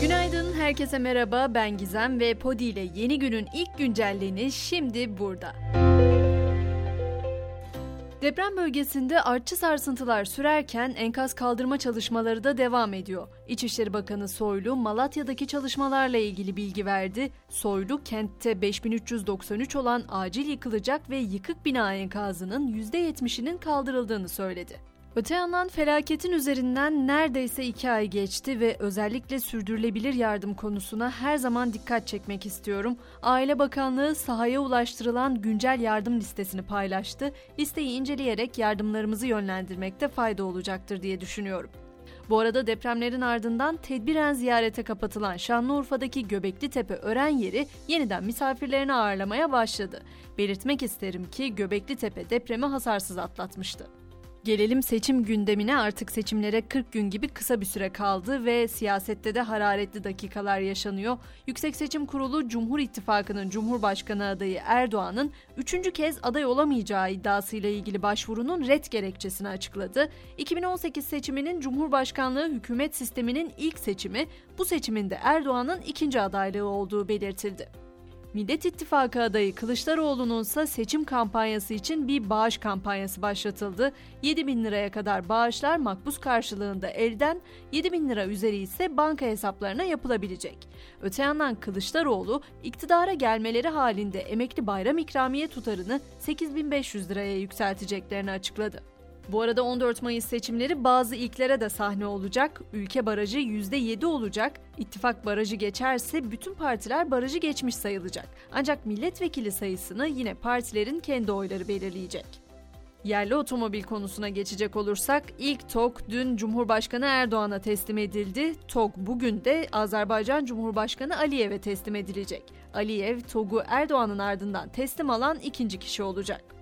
Günaydın, herkese merhaba. Ben Gizem ve Podi ile yeni günün ilk güncelleni şimdi burada. Deprem bölgesinde artçı sarsıntılar sürerken enkaz kaldırma çalışmaları da devam ediyor. İçişleri Bakanı Soylu Malatya'daki çalışmalarla ilgili bilgi verdi. Soylu kentte 5393 olan acil yıkılacak ve yıkık bina enkazının %70'inin kaldırıldığını söyledi. Öte yandan felaketin üzerinden neredeyse iki ay geçti ve özellikle sürdürülebilir yardım konusuna her zaman dikkat çekmek istiyorum. Aile Bakanlığı sahaya ulaştırılan güncel yardım listesini paylaştı. Listeyi inceleyerek yardımlarımızı yönlendirmekte fayda olacaktır diye düşünüyorum. Bu arada depremlerin ardından tedbiren ziyarete kapatılan Şanlıurfa'daki Göbekli Tepe öğren yeri yeniden misafirlerini ağırlamaya başladı. Belirtmek isterim ki Göbekli Tepe depremi hasarsız atlatmıştı. Gelelim seçim gündemine artık seçimlere 40 gün gibi kısa bir süre kaldı ve siyasette de hararetli dakikalar yaşanıyor. Yüksek Seçim Kurulu Cumhur İttifakı'nın Cumhurbaşkanı adayı Erdoğan'ın üçüncü kez aday olamayacağı iddiasıyla ilgili başvurunun red gerekçesini açıkladı. 2018 seçiminin Cumhurbaşkanlığı hükümet sisteminin ilk seçimi, bu seçiminde Erdoğan'ın ikinci adaylığı olduğu belirtildi. Millet İttifakı adayı Kılıçdaroğlu'nun ise seçim kampanyası için bir bağış kampanyası başlatıldı. 7 bin liraya kadar bağışlar makbuz karşılığında elden, 7 bin lira üzeri ise banka hesaplarına yapılabilecek. Öte yandan Kılıçdaroğlu iktidara gelmeleri halinde emekli bayram ikramiye tutarını 8500 liraya yükselteceklerini açıkladı. Bu arada 14 Mayıs seçimleri bazı ilklere de sahne olacak. Ülke barajı %7 olacak. İttifak barajı geçerse bütün partiler barajı geçmiş sayılacak. Ancak milletvekili sayısını yine partilerin kendi oyları belirleyecek. Yerli otomobil konusuna geçecek olursak ilk TOG dün Cumhurbaşkanı Erdoğan'a teslim edildi. TOG bugün de Azerbaycan Cumhurbaşkanı Aliyev'e teslim edilecek. Aliyev TOG'u Erdoğan'ın ardından teslim alan ikinci kişi olacak.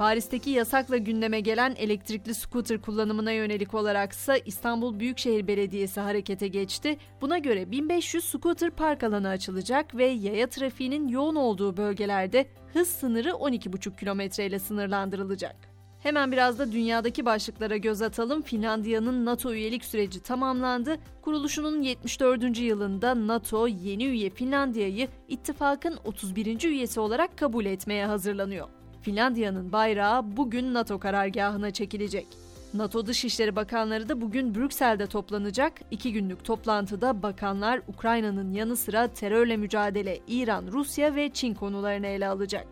Paris'teki yasakla gündeme gelen elektrikli scooter kullanımına yönelik olaraksa İstanbul Büyükşehir Belediyesi harekete geçti. Buna göre 1500 scooter park alanı açılacak ve yaya trafiğinin yoğun olduğu bölgelerde hız sınırı 12,5 kilometre ile sınırlandırılacak. Hemen biraz da dünyadaki başlıklara göz atalım. Finlandiya'nın NATO üyelik süreci tamamlandı. Kuruluşunun 74. yılında NATO yeni üye Finlandiya'yı ittifakın 31. üyesi olarak kabul etmeye hazırlanıyor. Finlandiya'nın bayrağı bugün NATO karargahına çekilecek. NATO Dışişleri Bakanları da bugün Brüksel'de toplanacak. İki günlük toplantıda bakanlar Ukrayna'nın yanı sıra terörle mücadele, İran, Rusya ve Çin konularını ele alacak.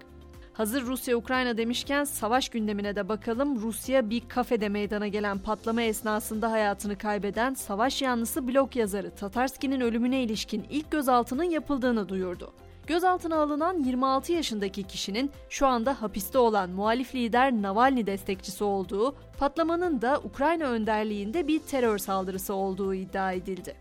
Hazır Rusya-Ukrayna demişken savaş gündemine de bakalım. Rusya bir kafede meydana gelen patlama esnasında hayatını kaybeden savaş yanlısı blog yazarı Tatarski'nin ölümüne ilişkin ilk gözaltının yapıldığını duyurdu. Gözaltına alınan 26 yaşındaki kişinin şu anda hapiste olan muhalif lider Navalny destekçisi olduğu, patlamanın da Ukrayna önderliğinde bir terör saldırısı olduğu iddia edildi.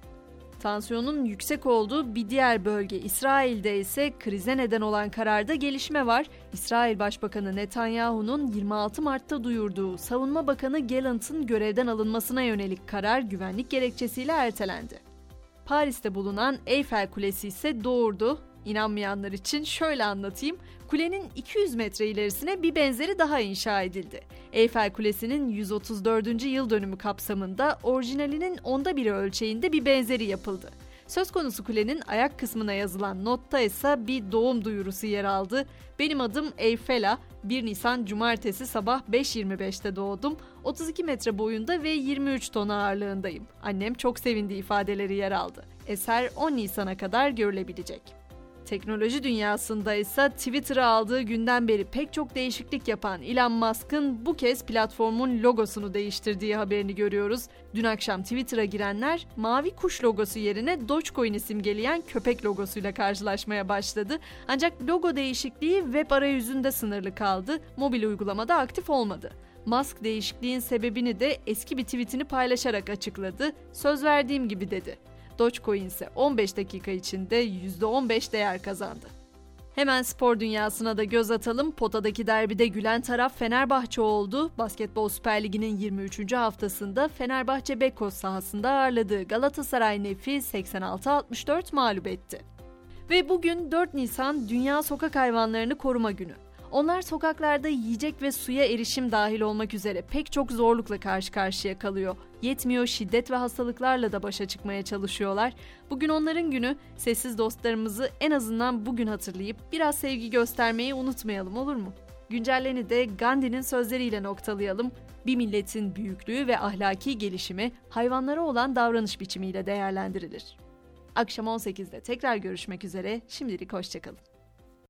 Tansiyonun yüksek olduğu bir diğer bölge İsrail'de ise krize neden olan kararda gelişme var. İsrail Başbakanı Netanyahu'nun 26 Mart'ta duyurduğu Savunma Bakanı Gallant'ın görevden alınmasına yönelik karar güvenlik gerekçesiyle ertelendi. Paris'te bulunan Eyfel Kulesi ise doğurdu. İnanmayanlar için şöyle anlatayım. Kulenin 200 metre ilerisine bir benzeri daha inşa edildi. Eyfel Kulesi'nin 134. yıl dönümü kapsamında orijinalinin onda biri ölçeğinde bir benzeri yapıldı. Söz konusu kulenin ayak kısmına yazılan notta ise bir doğum duyurusu yer aldı. Benim adım Eyfela. 1 Nisan Cumartesi sabah 5.25'te doğdum. 32 metre boyunda ve 23 ton ağırlığındayım. Annem çok sevindi ifadeleri yer aldı. Eser 10 Nisan'a kadar görülebilecek. Teknoloji dünyasında ise Twitter'ı aldığı günden beri pek çok değişiklik yapan Elon Musk'ın bu kez platformun logosunu değiştirdiği haberini görüyoruz. Dün akşam Twitter'a girenler mavi kuş logosu yerine Dogecoin'i simgeleyen köpek logosuyla karşılaşmaya başladı. Ancak logo değişikliği web arayüzünde sınırlı kaldı, mobil uygulamada aktif olmadı. Musk değişikliğin sebebini de eski bir tweetini paylaşarak açıkladı. Söz verdiğim gibi dedi. Dogecoin ise 15 dakika içinde %15 değer kazandı. Hemen spor dünyasına da göz atalım. Potadaki derbide gülen taraf Fenerbahçe oldu. Basketbol Süper Ligi'nin 23. haftasında Fenerbahçe Beko sahasında ağırladığı Galatasaray Nefi 86-64 mağlup etti. Ve bugün 4 Nisan Dünya Sokak Hayvanlarını Koruma Günü. Onlar sokaklarda yiyecek ve suya erişim dahil olmak üzere pek çok zorlukla karşı karşıya kalıyor. Yetmiyor şiddet ve hastalıklarla da başa çıkmaya çalışıyorlar. Bugün onların günü. Sessiz dostlarımızı en azından bugün hatırlayıp biraz sevgi göstermeyi unutmayalım olur mu? Güncelleni de Gandhi'nin sözleriyle noktalayalım. Bir milletin büyüklüğü ve ahlaki gelişimi hayvanlara olan davranış biçimiyle değerlendirilir. Akşam 18'de tekrar görüşmek üzere. Şimdilik hoşçakalın.